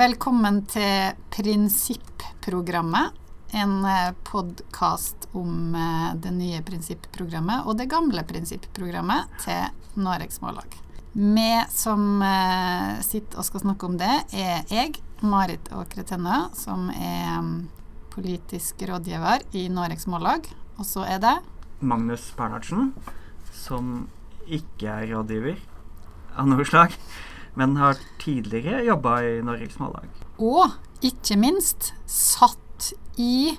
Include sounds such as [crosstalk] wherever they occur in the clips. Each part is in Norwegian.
Velkommen til Prinsipprogrammet. En podkast om eh, det nye prinsipprogrammet og det gamle prinsipprogrammet til Noregs Mållag. Vi som eh, sitter og skal snakke om det, er jeg, Marit Åkre Tennø, som er mm, politisk rådgiver i Noregs Mållag. Og så er det Magnus Bernhardsen, som ikke er rådgiver av noe slag, men har tidligere jobba i Norges Mållag. Og ikke minst satt i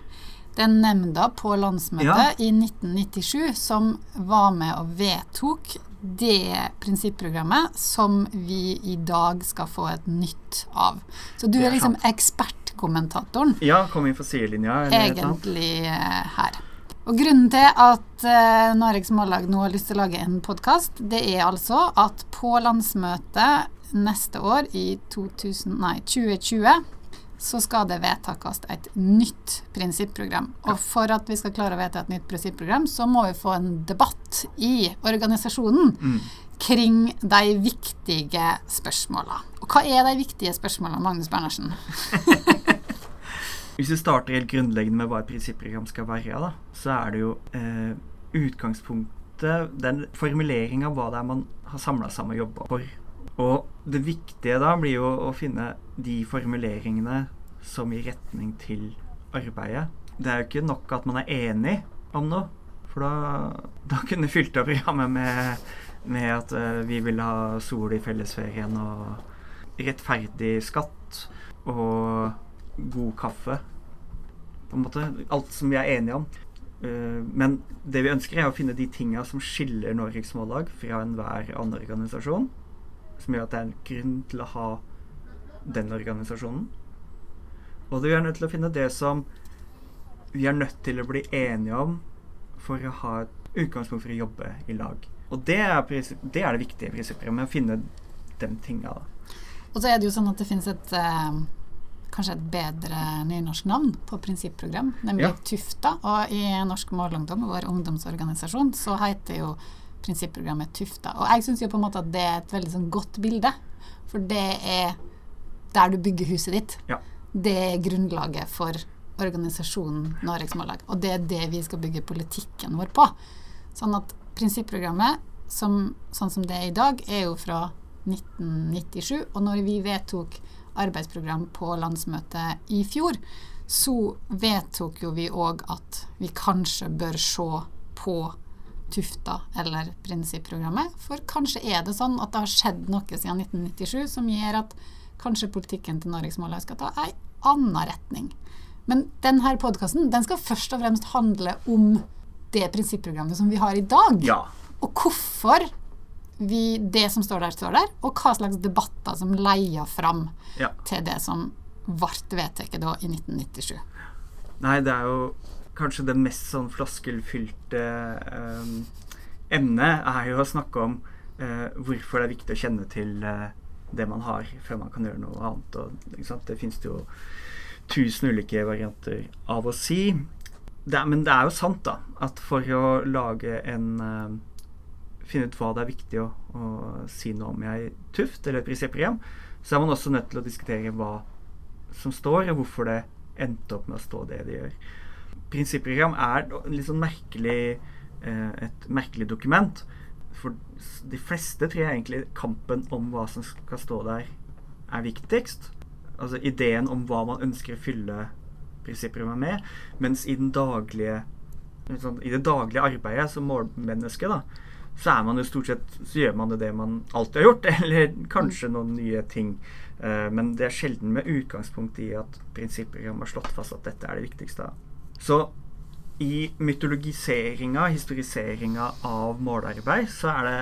den nemnda på landsmøtet Ja. i 1997 som var med og vedtok det prinsipprogrammet som vi i dag skal få et nytt av. Så du er liksom ekspertkommentatoren Ja, kom inn for sidelinja, egentlig eh, her. Og grunnen til at uh, Noregs Mållag nå har lyst til å lage en podkast, det er altså at på landsmøtet neste år, i 2000, nei, 2020, så skal det vedtakes et nytt prinsipprogram. Og for at vi skal klare å vedta et nytt prinsipprogram, så må vi få en debatt i organisasjonen Mm. kring de viktige spørsmåla. Og hva er de viktige spørsmåla, Magnus Bernersen? [laughs] Hvis vi starter helt grunnleggende med hva et prinsipprogram skal være, da, så er det jo eh, utgangspunktet Den formuleringa av hva det er man har samla sammen og jobba for. Og det viktige da blir jo å finne de formuleringene som gir retning til arbeidet. Det er jo ikke nok at man er enig om noe, for da, da kunne vi fylt opp programmet med, med at uh, vi vil ha sol i fellesferien og rettferdig skatt og god kaffe. På en måte alt som vi er enige om. Uh, men det vi ønsker, er å finne de tinga som skiller Norges Mållag fra enhver annen organisasjon. Som gjør at det er en grunn til å ha den organisasjonen. Og vi er nødt til å finne det som vi er nødt til å bli enige om for å ha et utgangspunkt for å jobbe i lag. Og det er, det, er det viktige prinsippet med å finne de tinga. Og så er det jo sånn at det finnes et eh, kanskje et bedre nynorsk navn på prinsipprogram, nemlig Ja. Tufta. Og i Norsk Målungdom, vår ungdomsorganisasjon, så heter jo prinsipprogrammet Tufta. Og jeg syns jo på en måte at det er et veldig sånn godt bilde, for det er der du bygger huset ditt. Ja. Det er grunnlaget for organisasjonen Noregs Mållag. Og det er det vi skal bygge politikken vår på. Sånn at prinsipprogrammet, som, sånn som det er i dag, er jo fra 1997. Og når vi vedtok arbeidsprogram på landsmøtet i fjor, så vedtok jo vi òg at vi kanskje bør se på Tufta eller prinsipprogrammet. For kanskje er det sånn at det har skjedd noe siden 1997 som gjør at kanskje politikken til Norges Mållag skal ta ei anna retning. Men denne podkasten den skal først og fremst handle om det prinsipprogrammet som vi har i dag. Ja. Og hvorfor vi, det som står der, står der, og hva slags debatter som leier fram ja. til det som ble vedtatt i 1997. Nei, det er jo kanskje det mest sånn floskelfylte eh, emnet er jo å snakke om eh, hvorfor det er viktig å kjenne til eh, det man har, før man kan gjøre noe annet. Og? Det det jo tusen ulike varianter av å si. Det er, men det er jo sant, da, at for å lage en eh, Finne ut hva det er viktig å, å si noe om i ei tuft eller et prinsipprogram, så er man også nødt til å diskutere hva som står, og hvorfor det endte opp med å stå det det gjør. Prinsipprogram er sånn merkelig, eh, et merkelig dokument. For de fleste tror jeg egentlig kampen om hva som skal stå der, er viktigst. Altså ideen om hva man ønsker å fylle prinsipprogrammet med. Mens i, daglige, sånn, i det daglige arbeidet som målmenneske, da, så er man jo stort sett Så gjør man det det man alltid har gjort, [laughs] eller kanskje noen nye ting. Eh, men det er sjelden med utgangspunkt i at prinsipprogrammet har slått fast at dette er det viktigste. Så i mytologiseringa, historiseringa av målarbeid, så er det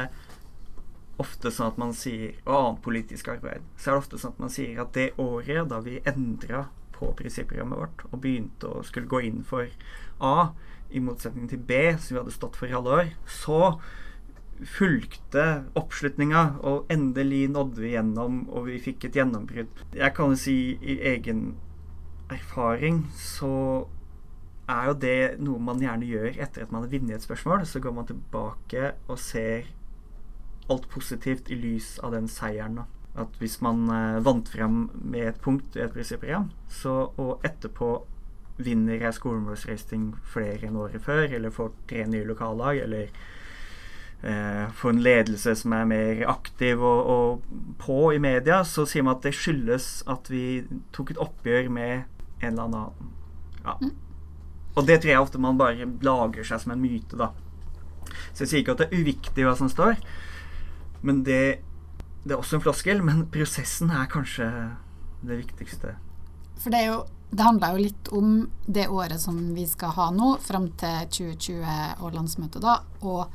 ofte sånn at man sier Og annet politisk arbeid. Så er det ofte sånn at man sier at det året da vi endra på prinsipprogrammet vårt og begynte å skulle gå inn for A, i motsetning til B, som vi hadde stått for i alle år, så fulgte oppslutninga, og endelig nådde vi gjennom, og vi fikk et gjennombrudd. Jeg kan jo si i egen erfaring så er jo det noe man gjerne gjør etter at man har vunnet et spørsmål. Så går man tilbake og ser alt positivt i lys av den seieren. At hvis man eh, vant frem med et punkt i et prinsipprogram, og etterpå vinner jeg skolemålsracing flere enn året før, eller får tre nye lokallag, eller eh, får en ledelse som er mer aktiv og, og på i media, så sier man at det skyldes at vi tok et oppgjør med en eller annen ja. Og det tror jeg ofte man bare lager seg som en myte, da. Så jeg sier ikke at det er uviktig hva som står, men det, det er også en floskel. Men prosessen er kanskje det viktigste. For det, er jo, det handler jo litt om det året som vi skal ha nå, fram til 2020 og landsmøtet, da. Og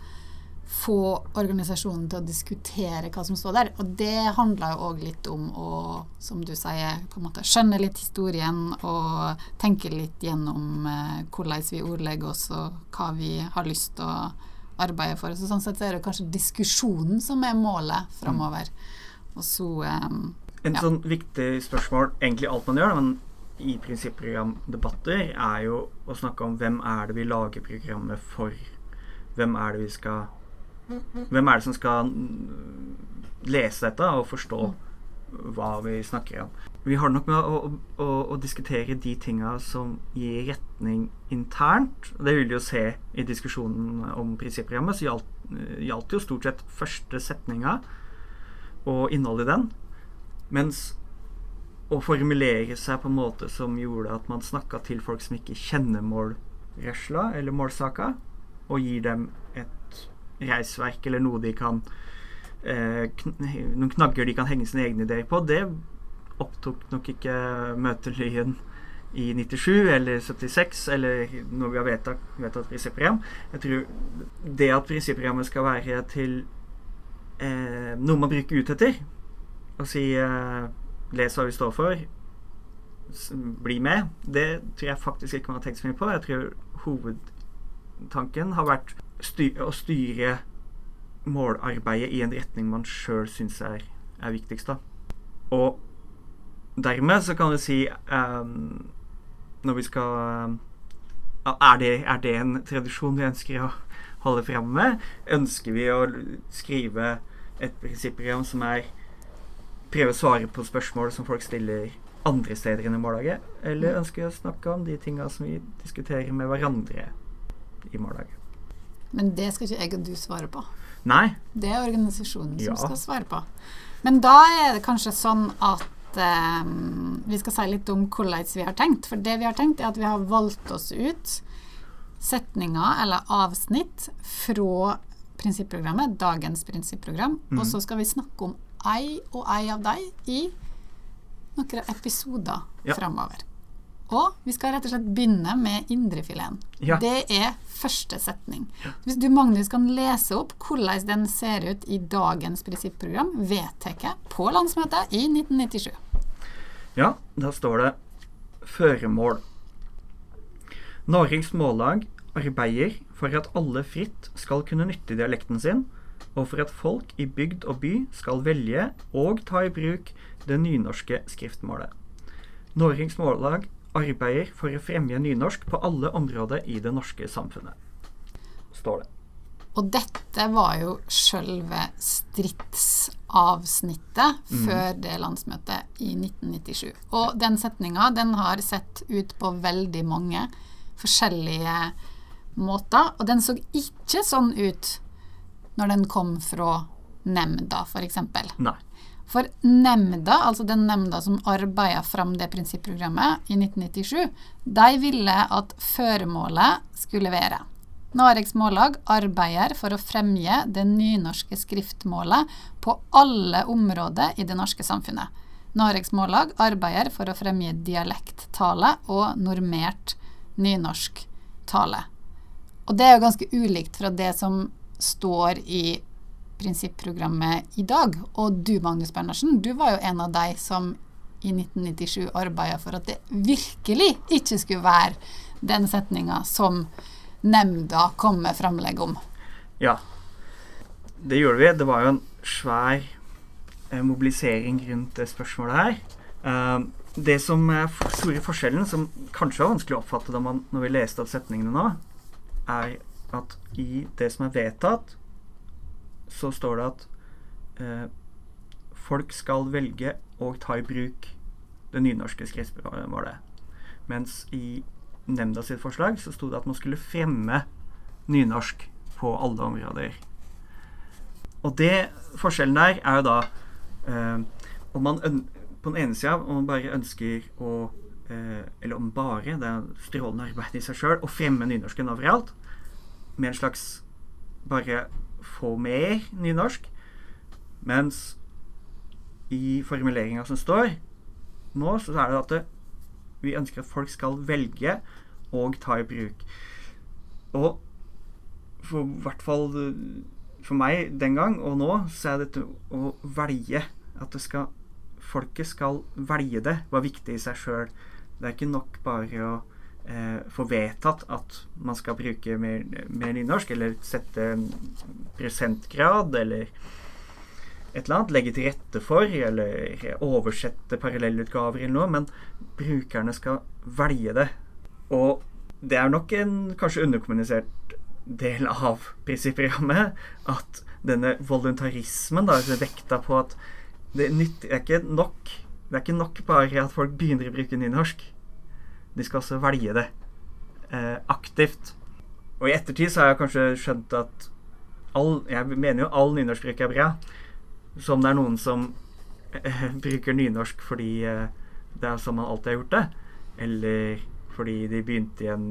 få organisasjonen til å diskutere hva som står der. Og det handler jo òg litt om å, som du sier, på en måte skjønne litt historien og tenke litt gjennom eh, hvordan vi ordlegger oss og hva vi har lyst til å arbeide for. Så sånn sett er det kanskje diskusjonen som er målet framover. Og så eh, En sånn viktig spørsmål, egentlig alt man gjør, men i prinsipprogramdebatter, er jo å snakke om hvem er det vi lager programmet for. Hvem er det vi skal hvem er det som skal lese dette og forstå hva vi snakker om? Vi har nok med å, å, å diskutere de tinga som gir retning internt. Det vil vi jo se i diskusjonen om prinsipprogrammet. Så gjaldt, gjaldt jo stort sett første setninga og innholdet i den. Mens å formulere seg på en måte som gjorde at man snakka til folk som ikke kjenner målresla eller målsaka, og gir dem et reisverk eller noe de kan eh, kn Noen knagger de kan henge sine egne ideer på. Det opptok nok ikke Møtelyen i 97 eller 76, eller når vi har vedtatt, vedtatt prinsipprogram. Jeg tror det at prinsipprogrammet skal være til eh, noe man bruker ut etter, og si eh, Les hva vi står for, bli med, det tror jeg faktisk ikke man har tenkt så mye på. Jeg tror hovedtanken har vært styre, å styre målarbeidet i en retning man sjøl syns er, er, viktigst. da. Og dermed så kan du si um, Når vi skal um, er, det, er det en tradisjon vi ønsker å holde fram med? Ønsker vi å skrive et prinsipprogram som er Prøve å svare på spørsmål som folk stiller andre steder enn i mållaget? Eller ønsker vi å snakke om de tinga som vi diskuterer med hverandre i mållaget? Men det skal ikke jeg og du svare på. Nei. Det er organisasjonen som ja. skal svare på. Men da er det kanskje sånn at eh, vi skal si litt om hvordan vi har tenkt. For det vi har tenkt, er at vi har valgt oss ut setninger eller avsnitt fra prinsipprogrammet, dagens prinsipprogram, mm. og så skal vi snakke om ei og ei av dem i noen episoder ja. framover. Og vi skal rett og slett begynne med indrefileten. Ja. Det er første setning. Hvis du, Magnus, kan lese opp hvordan den ser ut i dagens prinsipprogram, vedtatt på landsmøtet i 1997. Ja, da står det føremål. Norges Mållag arbeider for at alle fritt skal kunne nytte dialekten sin, og for at folk i bygd og by skal velge og ta i bruk det nynorske skriftmålet. Norges Mållag arbeider for å fremme nynorsk på alle områder i det norske samfunnet. Står det. Og dette var jo sjølve stridsavsnittet mm. før det landsmøtet i 1997. Og den setninga den har sett ut på veldig mange forskjellige måter. Og den så ikke sånn ut når den kom fra nemnda, f.eks. Nei. For nemnda, altså den nemnda som arbeida fram det prinsipprogrammet i 1997, de ville at føremålet skulle være Noregs Mållag arbeider for å fremje det nynorske skriftmålet på alle områder i det norske samfunnet. Noregs Mållag arbeider for å fremje dialekttale og normert nynorsk tale. Og det er jo ganske ulikt fra det som står i prinsipprogrammet i dag. Og du, Magnus Bernersen, du var jo en av de som i 1997 arbeida for at det virkelig ikke skulle være den setninga som nemnda kom med framlegg om. Ja, det gjorde vi. Det var jo en svær eh, mobilisering rundt det spørsmålet her. Uh, det som er store forskjellen, som kanskje var vanskelig å oppfatte når vi leste opp setningene nå, er at i det som er vedtatt, så står det at eh, folk skal velge å ta i bruk det nynorske skriftmålet. Mens i nemnda sitt forslag så sto det at man skulle fremme nynorsk på alle områder. Og det forskjellen der er jo da eh, om man på den ene sida om man bare ønsker å eh, Eller om bare, det er strålende arbeid i seg sjøl, å fremme nynorsken overalt. Med en slags bare få mer nynorsk. Mens i formuleringa som står nå, så er det at det, vi ønsker at folk skal velge og ta i bruk. Og for hvert fall for meg den gang og nå, så er dette å velge At det skal, folket skal velge det, var viktig i seg sjøl. Det er ikke nok bare å eh, få vedtatt at man skal bruke mer, mer nynorsk, eller sette en prosentgrad, eller et eller annet, legge til rette for, eller oversette parallellutgaver eller noe, men brukerne skal velge det. Og det er nok en kanskje underkommunisert del av prinsipprogrammet at denne voluntarismen, da, er vekta på at det nytter, er ikke nok Det er ikke nok bare at folk begynner å bruke nynorsk. De skal også velge det eh, aktivt. Og i ettertid så har jeg kanskje skjønt at all, Jeg mener jo all nynorskbruk er bra. Som det er noen som eh, [laughs] bruker nynorsk fordi eh, det er sånn man alltid har gjort det. Eller fordi de begynte, en,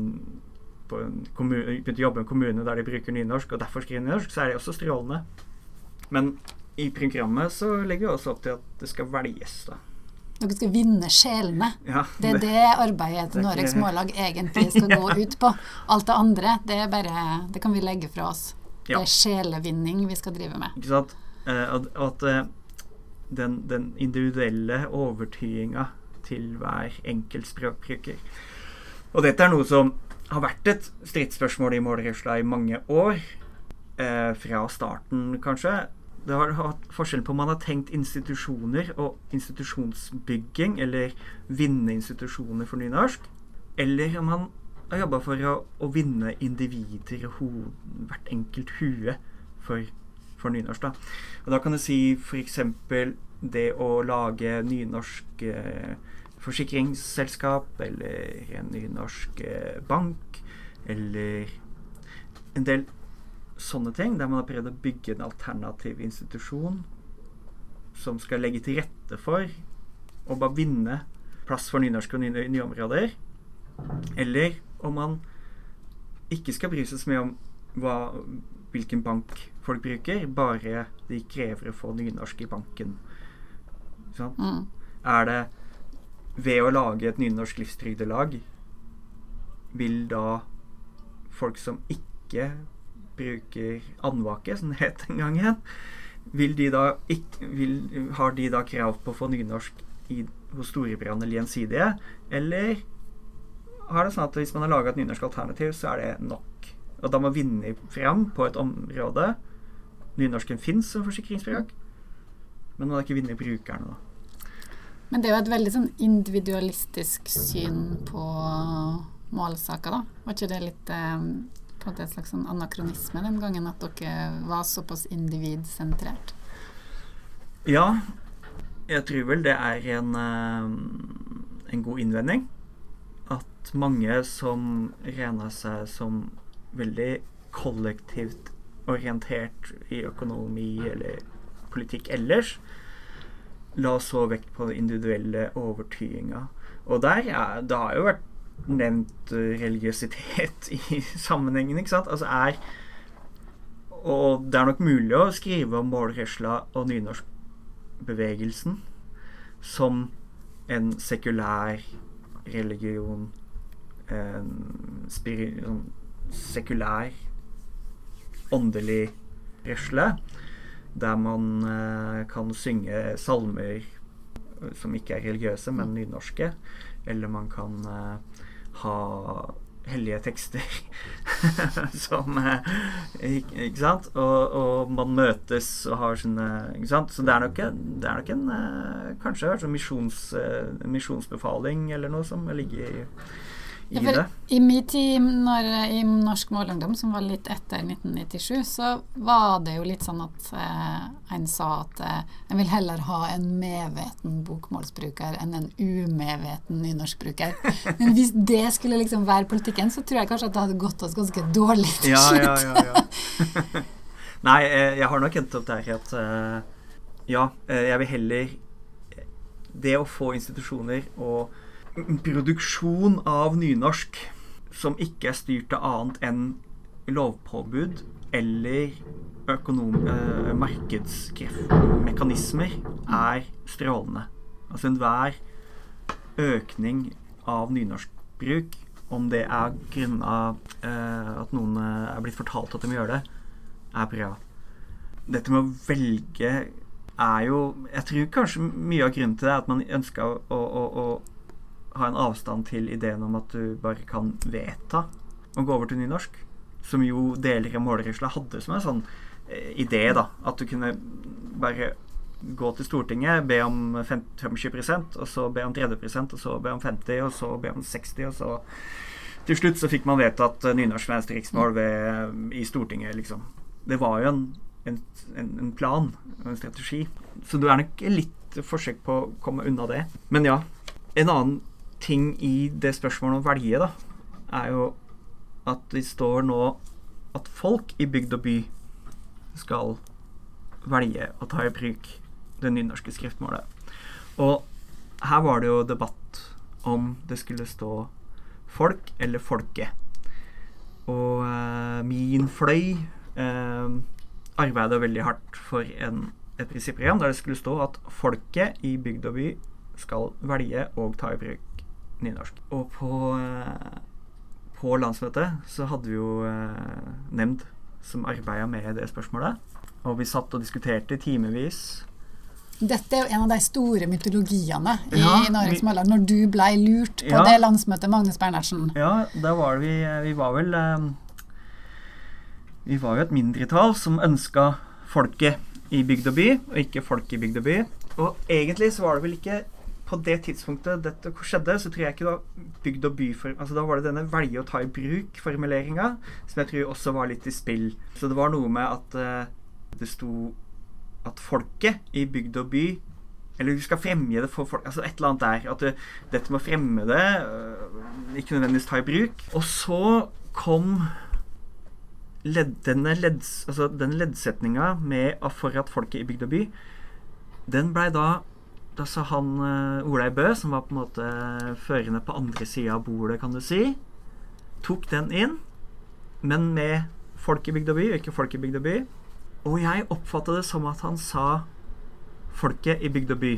en kommune, begynte å jobbe i en kommune der de bruker nynorsk, og derfor skriver nynorsk, så er det også strålende. Men i programmet så legger vi også opp til at det skal velges, da. Dere skal vinne sjelene. Ja, det er det arbeidet til Noregs Mållag egentlig skal gå [laughs] ut på. Alt det andre, det bare Det kan vi legge fra oss. Ja. Det er sjelevinning vi skal drive med. Ikke sant. Eh, og at eh, den, den individuelle overtydinga til hver enkelt språkbruker og dette er noe som har vært et stridsspørsmål i målrørsla i mange år. Eh, fra starten, kanskje. Det har hatt forskjell på om man har tenkt institusjoner og institusjonsbygging, eller vinne institusjoner for nynorsk, eller om man har jobba for å, å, vinne individer og hvert enkelt hue for, for nynorsk. Da. Og da kan du si f.eks. det å lage nynorsk eh, forsikringsselskap eller en nynorsk eh, bank eller en del sånne ting, der man har prøvd å bygge en alternativ institusjon som skal legge til rette for å bare vinne plass for nynorsk og nye, nye områder. Eller om man ikke skal bry seg så mye om hva, hvilken bank folk bruker, bare de krever å få nynorsk i banken. Sånn? Mm. Er det ved å lage et nynorsk livstrygdelag, vil da folk som ikke bruker andvake, som det het den gangen, vil de da ikke, vil, har de da krav på å få nynorsk i, hos Storebrand eller Gjensidige? Eller har det sånn at hvis man har laga et nynorsk alternativ, så er det nok? Og da må vinne fram på et område. Nynorsken fins som forsikringsspråk, men man har ikke vunnet brukerne, da. Men det er jo et veldig sånn individualistisk syn på målsaker, da. Var ikke det litt eh, på en slags sånn anakronisme den gangen at dere var såpass individsentrert? Ja, jeg tror vel det er en, eh, en god innvending. At mange som regna seg som veldig kollektivt orientert i økonomi eller politikk ellers, la så vekt på den individuelle overtydinga. Og der, ja, det har jo vært nevnt uh, religiøsitet [laughs] i sammenhengen, ikke sant? Altså er Og det er nok mulig å skrive om målresla og nynorskbevegelsen som en sekulær religion En sekulær, åndelig resle der man eh, kan synge salmer eh, som ikke er religiøse, men nynorske. Eller man kan eh, ha hellige tekster [laughs] som ikke, ikke, sant? Og, og, man møtes og har sine Ikke sant? Så det er nok, det er nok en kanskje en misjons, misjonsbefaling eller noe som ligger i, i Ja, det. I min tid når, i Norsk Målungdom, som var litt etter 1997, så var det jo litt sånn at eh, en sa at eh, en vil heller ha en medveten bokmålsbruker enn en umedveten nynorskbruker. [laughs] Men hvis det skulle liksom være politikken, så tror jeg kanskje at det hadde gått oss ganske dårlig til Ja, ja, slutt. ja, ja. [laughs] Nei, eh, jeg har nok endt opp der at eh, ja, eh, jeg vil heller Det å få institusjoner og produksjon av nynorsk som ikke er styrt av annet enn lovpåbud eller økonom, eh, markedskreftmekanismer, er strålende. Altså enhver økning av nynorskbruk, om det er grunna eh, at noen eh, er blitt fortalt at de må gjøre det, er bra. Dette med å velge er jo Jeg tror kanskje mye av grunnen til det er at man ønska å, å, å ha en avstand til ideen om at du bare kan vedta å gå over til nynorsk. Som jo deler av målrørsla hadde som en sånn eh, idé, da. At du kunne bare gå til Stortinget, be om 25 og så be om 30% og så be om 50 og så be om 60 og så Til slutt så fikk man vedtatt eh, nynorsk Venstre riksmål ved, i Stortinget, liksom. Det var jo en, en, en plan en strategi. Så du er nok litt forsøk på å komme unna det. Men ja. En annen ting i det spørsmålet om velge, da, er jo at det står nå at folk i bygd og by skal velge å ta i bruk det nynorske skriftmålet. Og her var det jo debatt om det skulle stå folk eller folket. Og eh, min fløy eh, arbeida veldig hardt for en, et prinsipprogram der det skulle stå at folket i bygd og by skal velge og ta i bruk nynorsk. Og på, eh, på landsmøtet så hadde vi jo eh, nemnd som arbeida med det spørsmålet. Og vi satt og diskuterte i timevis. Dette er jo en av de store mytologiene i Ja, Norges vi- Når du blei lurt på Ja. det landsmøtet, Magnus Bernersen. Ja, da var vi Vi var vel eh, Vi var jo et mindretall som ønska folket i bygd og by, og ikke folket i bygd og by. Og egentlig så var det vel ikke på det tidspunktet dette skjedde, så tror jeg ikke var bygd og by for, altså Da var det denne velge å ta i bruk-formuleringa som jeg tror også var litt i spill. Så det var noe med at uh, det sto at folket i bygd og by eller du skal fremge det for folk Altså et eller annet der. At du, dette med å fremme det, uh, ikke nødvendigvis ta i bruk. Og så kom led, denne, ledds, altså denne leddsetninga med for at folket i bygd og by Den blei da Da sa han uh, Olai Bø, som var på en måte førende på andre sida av bordet, kan du si, tok den inn, men med folk i bygd og by, ikke folk i bygd og by. Og jeg oppfatta det som at han sa folket i bygd og by.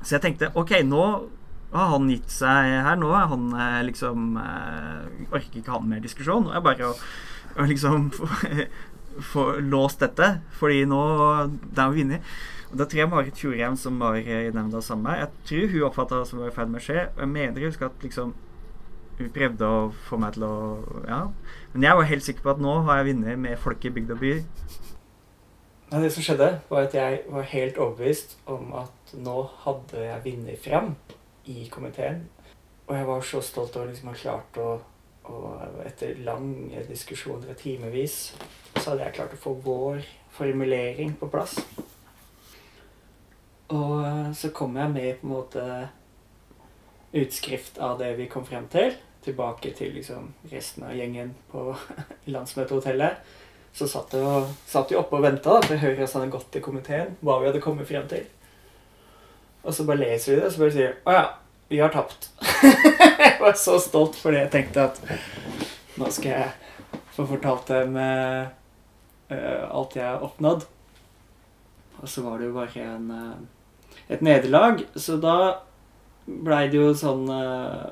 Så jeg tenkte ok, nå har han gitt seg her. Nå er han eh, liksom eh, Orker ikke ha mer diskusjon. Nå er det bare å, å liksom [laughs] få låst dette. Fordi nå Det er jo vunnet. Og Da tror jeg Marit Tjorheim, som var i nemnda sammen med jeg tror hun oppfatta hva som var i ferd med å skje. Og jeg mener jeg husker at liksom hun prøvde å få meg til å Ja. Men jeg var helt sikker på at nå har jeg vunnet med folket i bygd og by. Nei, det som skjedde, var at jeg var helt overbevist om at nå hadde jeg vunnet frem i komiteen. Og jeg var så stolt over liksom å ha klart å Og etter lange diskusjoner og timevis, så hadde jeg klart å få vår formulering på plass. Og så kom jeg med på en måte utskrift av det vi kom frem til, tilbake til liksom resten av gjengen på [laughs] landsmøtehotellet. Så satt og, satt jeg oppe og venta for det hadde gått i komiteen. Hva vi hadde kommet frem til. Og så bare leser vi det, og så bare sier Å ja, vi har tapt. [laughs] jeg var så stolt fordi jeg tenkte at nå skal jeg få fortalt dem eh, alt jeg har oppnådd. Og så var det jo bare en, eh, et nederlag. Så da blei det jo sånn eh,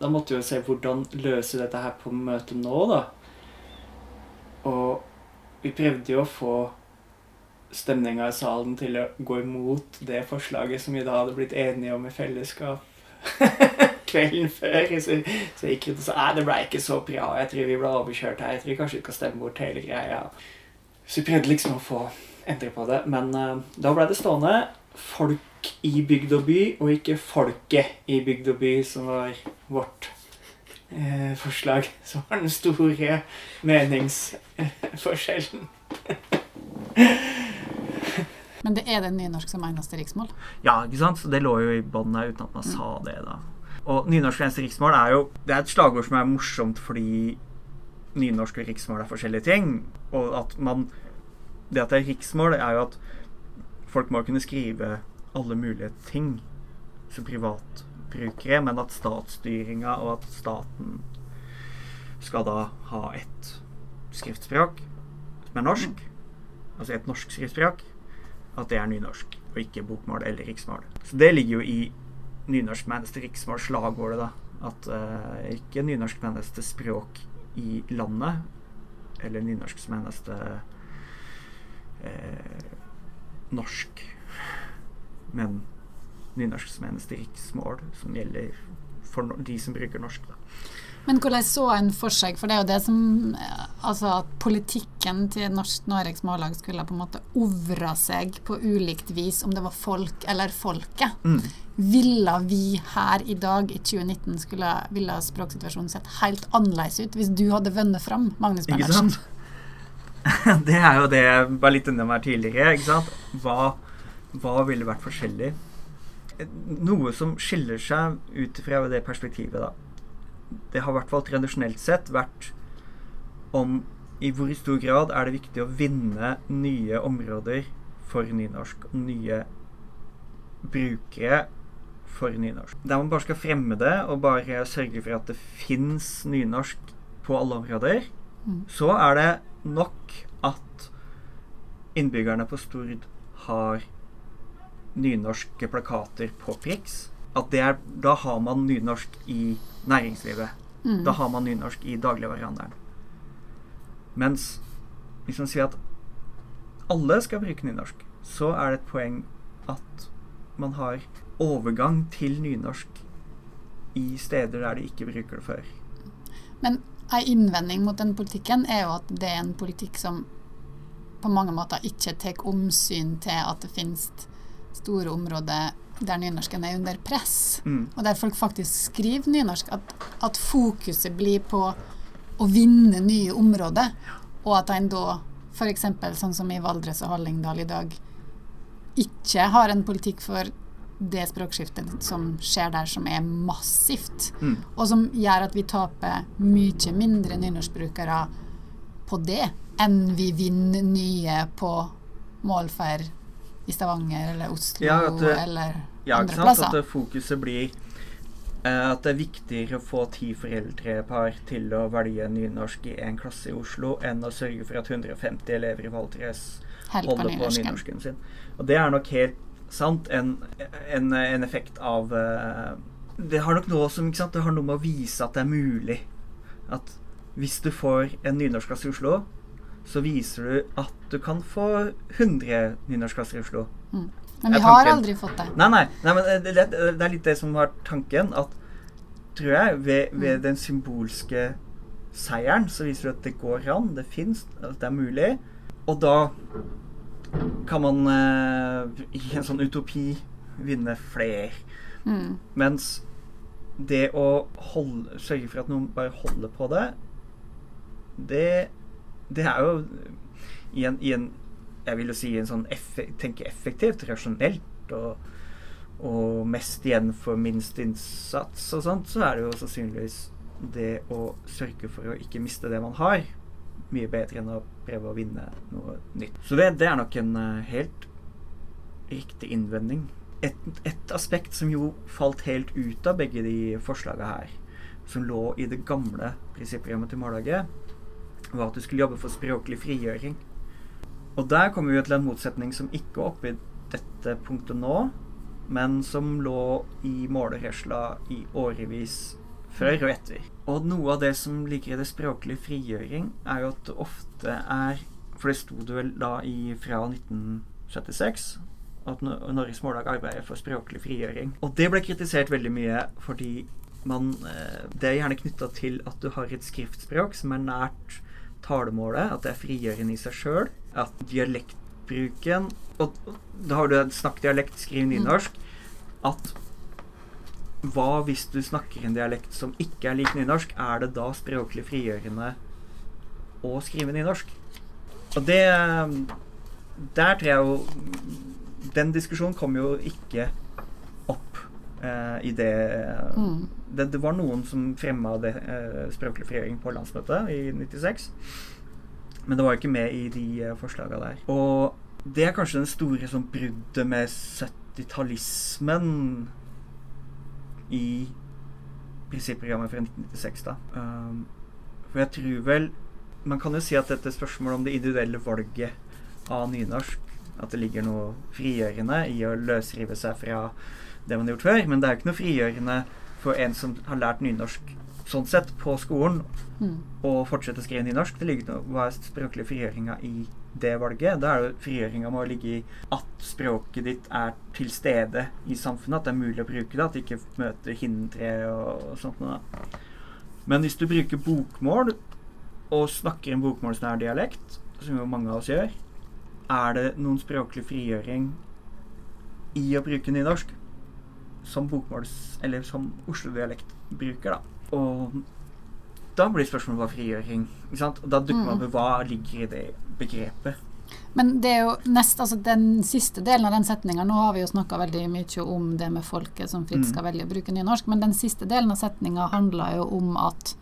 Da måtte vi jo se hvordan løse dette her på møtet nå, da. Og vi prøvde jo å få stemninga i salen til å gå imot det forslaget som vi da hadde blitt enige om i fellesskap [laughs] kvelden før. Så, så gikk ut og sa at det ble ikke så bra, jeg tror vi ble overkjørt her. Jeg tror kanskje vi skal stemme bort hele greia. Så vi prøvde liksom å få endre på det. Men uh, da ble det stående folk i bygd og by, og ikke folket i bygd og by, som var vårt eh, forslag [laughs] som var den store meningsforskjellen. Men det er det nynorsk som eneste riksmål? Ja, ikke sant? Så det lå jo i bånn uten at man sa det, da. Og nynorsk eneste riksmål er jo Det er et slagord som er morsomt fordi nynorsk og riksmål er forskjellige ting. Og at man Det at det er riksmål, er jo at folk må kunne skrive alle mulige ting som privatbrukere, men at statsstyringa og at staten skal da ha et skriftspråk som er norsk, altså et norsk skriftspråk, at det er nynorsk, og ikke bokmål eller riksmål. Så det ligger jo i nynorsk med eneste riksmål, slagordet, da. At uh, ikke nynorsk med eneste språk i landet, eller nynorsk som eneste uh, norsk, men nynorsk som eneste riksmål, som gjelder for de som bruker norsk, da. Men hvordan så en for seg, for det er jo det som Altså at politikken til Norsk Noregs Mållag skulle på en måte ovra seg på ulikt vis, om det var folk eller folket. Mm. Ville vi her i dag i 2019 skulle ville språksituasjonen sett helt annerledes ut hvis du hadde vunnet fram, Magnus Ikke sant? [laughs] Det er jo det jeg var litt innom her tidligere. ikke sant? Hva, hva ville vært forskjellig? Noe som skiller seg ut fra det perspektivet, da. Det har i hvert fall tradisjonelt sett vært om i hvor stor grad er det viktig å vinne nye områder for nynorsk, og nye brukere for nynorsk. Der man bare skal fremme det, og bare sørge for at det fins nynorsk på alle områder, Mm. så er det nok at innbyggerne på Stord har nynorske plakater på Prix. At det er, da har man nynorsk i næringslivet. Mm. Da har man nynorsk i dagligvarehandelen. Mens hvis man sier at alle skal bruke nynorsk, så er det et poeng at man har overgang til nynorsk i steder der de ikke bruker det før. Men en innvending mot den politikken er jo at det er en politikk som på mange måter ikke tar omsyn til at det finnes store områder der nynorsken er under press, Mm. og der folk faktisk skriver nynorsk. At, at fokuset blir på å vinne nye områder, og at en da f.eks. sånn som i Valdres og Hallingdal i dag ikke har en politikk for det språkskiftet som skjer der, som er massivt Mm. og som gjør at vi taper mye mindre nynorskbrukere på det enn vi vinner nye på målferd i Stavanger eller Oslo Ja, det- eller Ja, andre plasser. At fokuset blir uh, at det er viktigere å få ti foreldrepar til å velge nynorsk i én klasse i Oslo, enn å sørge for at 150 elever i Valdres på holder på nynorsken sin. Og det er nok helt sant en, en, en effekt av uh, Det har nok noe som sant? Det har noe med å vise at det er mulig. At hvis du får en nynorskklasse i Oslo, så viser du at du kan få 100 nynorskklasser i Oslo. Mm. Men vi har aldri fått det. Nei, nei, nei men det, det, det er litt det som var tanken. At tror jeg, ved, ved den symbolske seieren, så viser du at det går an, det fins, at det er mulig. Og da kan man eh, i en sånn utopi vinne flere. Mm. Mens det å holde, sørge for at noen bare holder på det, det, det er jo i en, i en Jeg vil jo si en sånn effe, tenke effektivt, rasjonelt og, og mest igjen for minst innsats og sånt, så er det jo sannsynligvis det å sørge for å ikke miste det man har, mye bedre enn å prøve å vinne noe nytt. Så det, det er nok en eh, helt riktig innvending. Et, et aspekt som jo falt helt ut av begge de forslaga her, som lå i det gamle prinsipprogrammet til Mållaget, var at du skulle jobbe for språklig frigjøring. Og der kommer vi til en motsetning som ikke er oppe i dette punktet nå, men som lå i målerørsla i årevis før og etter. Og noe av det som ligger i det språklige frigjøring, er jo at det ofte er For det sto det vel da i fra 1976 at Nor- Norges Mållag arbeider for språklig frigjøring. Og det ble kritisert veldig mye fordi man eh, Det er gjerne knytta til at du har et skriftspråk som er nært talemålet, at det er frigjørende i seg sjøl. At dialektbruken Og og da har du snakk dialekt, skriv nynorsk. At hva hvis du snakker en dialekt som ikke er lik nynorsk? Er det da språklig frigjørende å skrive nynorsk? Og det Der tror jeg jo Den diskusjonen kom jo ikke opp eh, i det, Mm. det Det var noen som fremma det eh, språklig frigjøring på landsmøtet i 96. Men det var ikke med i de eh, forslaga der. Og det er kanskje den store sånn bruddet med 70-tallismen i prinsipprogrammet fra 1996. da. Um, for jeg tror vel Man kan jo si at dette spørsmålet om det individuelle valget av nynorsk At det ligger noe frigjørende i å løsrive seg fra det man har gjort før. Men det er jo ikke noe frigjørende for en som har lært nynorsk sånn sett på skolen, Mm. og fortsette å skrive nynorsk. Det ligger noe, Hva er språklig frigjøringa i det valget? Da er det frigjøringa må ligge i at språket ditt er til stede i samfunnet. At det er mulig å bruke det. At det ikke møter hindre og, og sånt noe. da. Men hvis du bruker bokmål, og snakker en bokmålsnær dialekt, som jo mange av oss gjør, er det noen språklig frigjøring i å bruke nynorsk som bokmåls... Eller som Oslo-dialekt bruker, da. Og da blir spørsmålet hva frigjøring ikke sant? Og da dukker man Mm. opp hva ligger i det begrepet. Men det er jo nest, altså den siste delen av den setninga Nå har vi jo snakka veldig mye om det med folket som fritt Mm. skal velge å bruke nynorsk, men den siste delen av setninga handler jo om at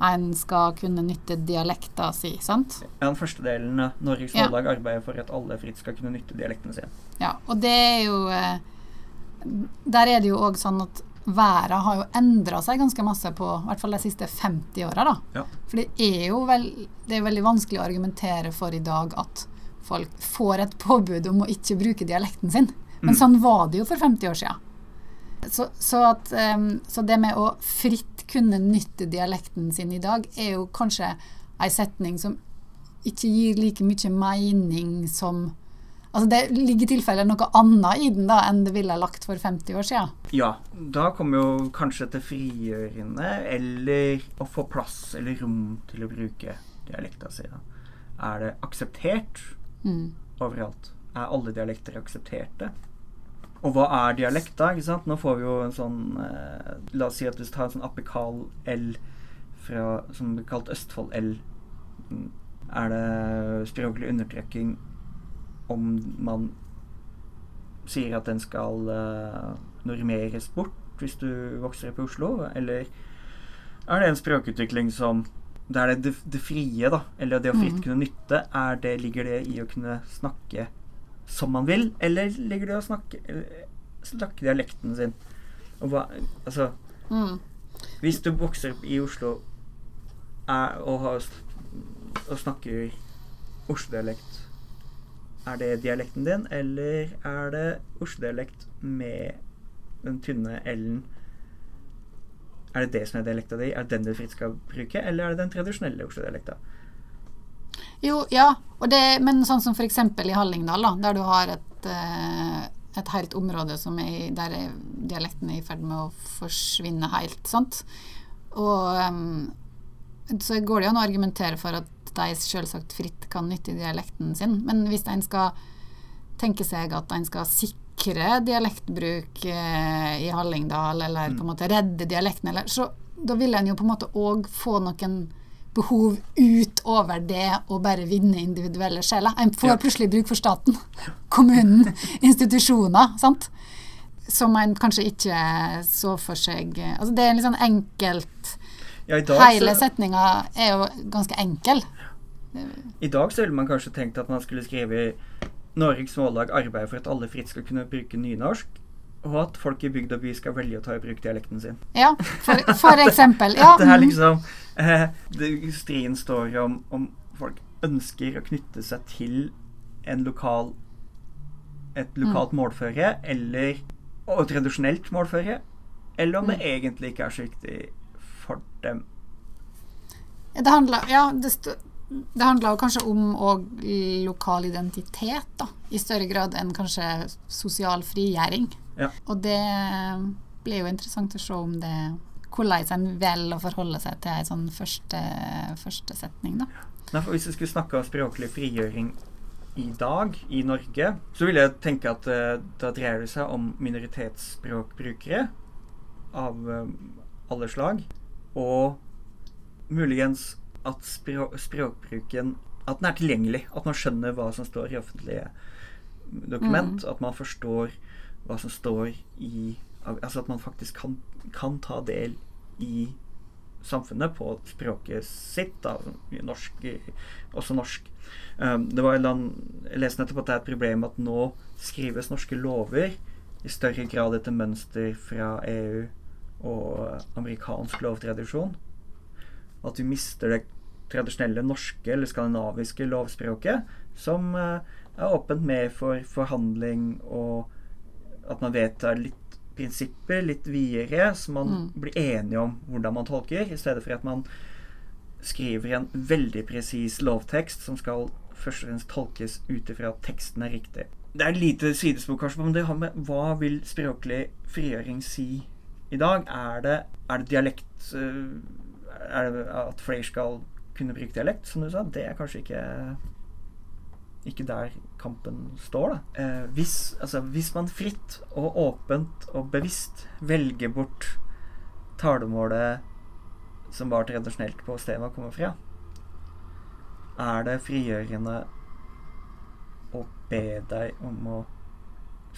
en skal kunne nytte dialekta si, sant? Ja, den første delen av Norges Ja. Arbeider for at alle fritt skal kunne nytte dialektene sine. Ja, og det er jo eh, Der er det jo òg sånn at været har jo endra seg ganske masse på i hvert fall de siste 50 åra. Ja. For det er jo vel, det er veldig vanskelig å argumentere for i dag at folk får et påbud om å ikke bruke dialekten sin. Men Mm. sånn var det jo for 50 år siden. Så, så, um, så det med å fritt kunne nytte dialekten sin i dag, er jo kanskje ei setning som ikke gir like mye mening som Altså Det ligger i tilfelle noe annet i den da enn det ville lagt for 50 år siden. Ja, da kommer jo kanskje til frigjørende eller å få plass eller rom til å bruke dialekta si. Er det akseptert Mm. overalt? Er alle dialekter aksepterte? Og hva er dialekt, da? ikke sant? Nå får vi jo en sånn eh, La oss si at du tar en sånn apikal L fra, som blir kalt Østfold-L. Mm. Er det språklig undertrykking om man sier at den skal uh, normeres bort hvis du vokser opp i Oslo? Eller er det en språkutvikling som der det, det, det frie, da, eller det å fritt Mm. kunne nytte, er det, ligger det i å kunne snakke som man vil, eller ligger det i å snakke, eh, snakke dialekten sin? Hva, altså, Mm. hvis du vokser opp i Oslo er, og, har, og snakker Oslo-dialekt, er det dialekten din, eller er det Oslo-dialekt med den tynne L-en? Er det det som er dialekta di? Er det den du fritt skal bruke, eller er det den tradisjonelle Oslo-dialekta? Jo, ja, det, men sånn som f.eks. i Hallingdal, da, der du har et, eh, et helt område er, der er dialekten er i ferd med å forsvinne helt. sant? Og em, så går det jo an å argumentere for at de selvsagt fritt kan nytte dialekten sin, men hvis en skal tenke seg at en skal sikre dialektbruk eh, i Hallingdal, eller på en måte redde dialekten, eller, så da vil en jo på en måte òg få noen behov utover det å bare vinne individuelle sjeler. En får Ja. plutselig bruk for staten, kommunen, institusjoner, sant? Som en kanskje ikke så for seg Altså det er en litt sånn enkelt Ja, dag, Hele setninga er jo ganske enkel. I dag så ville man kanskje tenkt at man skulle skrive Norges Mållag arbeider for at alle fritt skal kunne bruke nynorsk, og at folk i bygd og by skal velge å ta i bruk dialekten sin. Ja, for, for eksempel. Ja, [laughs] det er mm. liksom eh, det, Striden står om om folk ønsker å knytte seg til en lokal et lokalt målføre, eller og tradisjonelt målføre, eller om det egentlig ikke er så viktig for dem. Det handler, ja, det, det handler kanskje om lokal identitet, da. I større grad enn kanskje sosial frigjøring. Ja. Og det blir jo interessant å se om det hvordan en velger å forholde seg til ei sånn første, første setning, da. Nei, Hvis vi skulle snakke om språklig frigjøring i dag i Norge, så vil jeg tenke at uh, da dreier det seg om minoritetsspråkbrukere av uh, alle slag. Og muligens at språk, språkbruken At den er tilgjengelig. At man skjønner hva som står i offentlige dokument. At man forstår hva som står i Altså at man faktisk kan, kan ta del i samfunnet på språket sitt, da, norsk, også norsk. Um, det var en land, Jeg leste nettopp at det er et problem at nå skrives norske lover i større grad etter mønster fra EU og amerikansk lovtradisjon. At vi mister det tradisjonelle norske eller skandinaviske lovspråket, som uh, er åpent med for forhandling, og at man vedtar litt prinsipper, litt videre, så man Mm. blir enige om hvordan man tolker, i stedet for at man skriver en veldig presis lovtekst som skal først og fremst tolkes ut ifra at teksten er riktig. Det er et lite sidespor, kanskje, men det har med hva vil språklig frigjøring si i dag? Er det, er det dialekt øh, Er det at flere skal kunne bruke dialekt, som du sa? Det er kanskje ikke ikke der kampen står, da. Eh, hvis, altså, hvis man fritt og åpent og bevisst velger bort talemålet som var tradisjonelt på stedet man kommer fra, er det frigjørende å be deg om å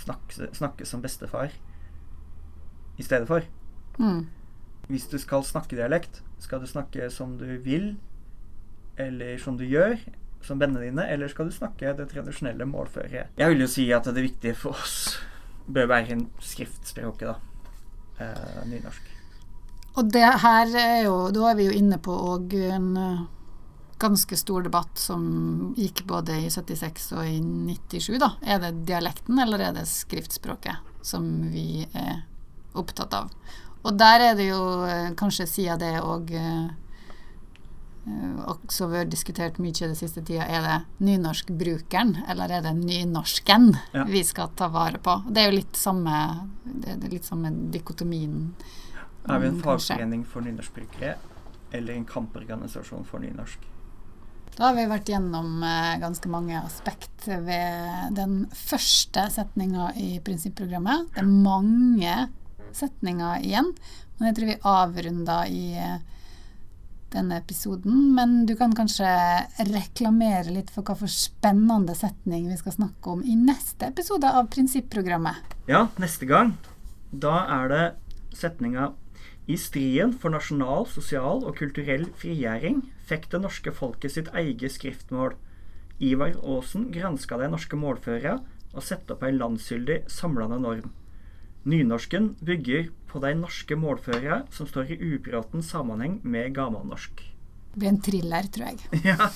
snakke, snakke som bestefar i stedet for. Mm. Hvis du skal snakke dialekt, skal du snakke som du vil, eller som du gjør, som vennene dine, eller skal du snakke det tradisjonelle målføret? Jeg vil jo si at det viktige for oss bør være en skriftspråket, da. Eh, nynorsk. Og det her er jo Da er vi jo inne på òg en eh, ganske stor debatt som gikk både i 76 og i 97, da. Er det dialekten eller er det skriftspråket som vi er opptatt av? Og der er det jo eh, kanskje siden det òg også vært diskutert mye det siste tida. Er det nynorskbrukeren, eller er det nynorsken Ja. vi skal ta vare på? Det er jo litt samme Det er litt samme dikotomien. Er vi en Mm, fagforening for nynorskbrukere, eller en kamporganisasjon for nynorsk? Da har vi vært gjennom eh, ganske mange aspekt ved den første setninga i prinsipprogrammet. Det er mange setninger igjen, men jeg tror vi avrunder i eh, denne episoden. Men du kan kanskje reklamere litt for hva for spennende setning vi skal snakke om i neste episode av prinsipprogrammet. Ja, neste gang. Da er det setninga I striden for nasjonal, sosial og kulturell frigjøring fikk det norske folket sitt eget skriftmål. Ivar Aasen granska de norske målføra og satte opp ei landsgyldig, samlende norm. Nynorsken bygger på de norske målføra som står i ubråten sammenheng med gammelnorsk. Det blir en thriller, tror jeg. Ja,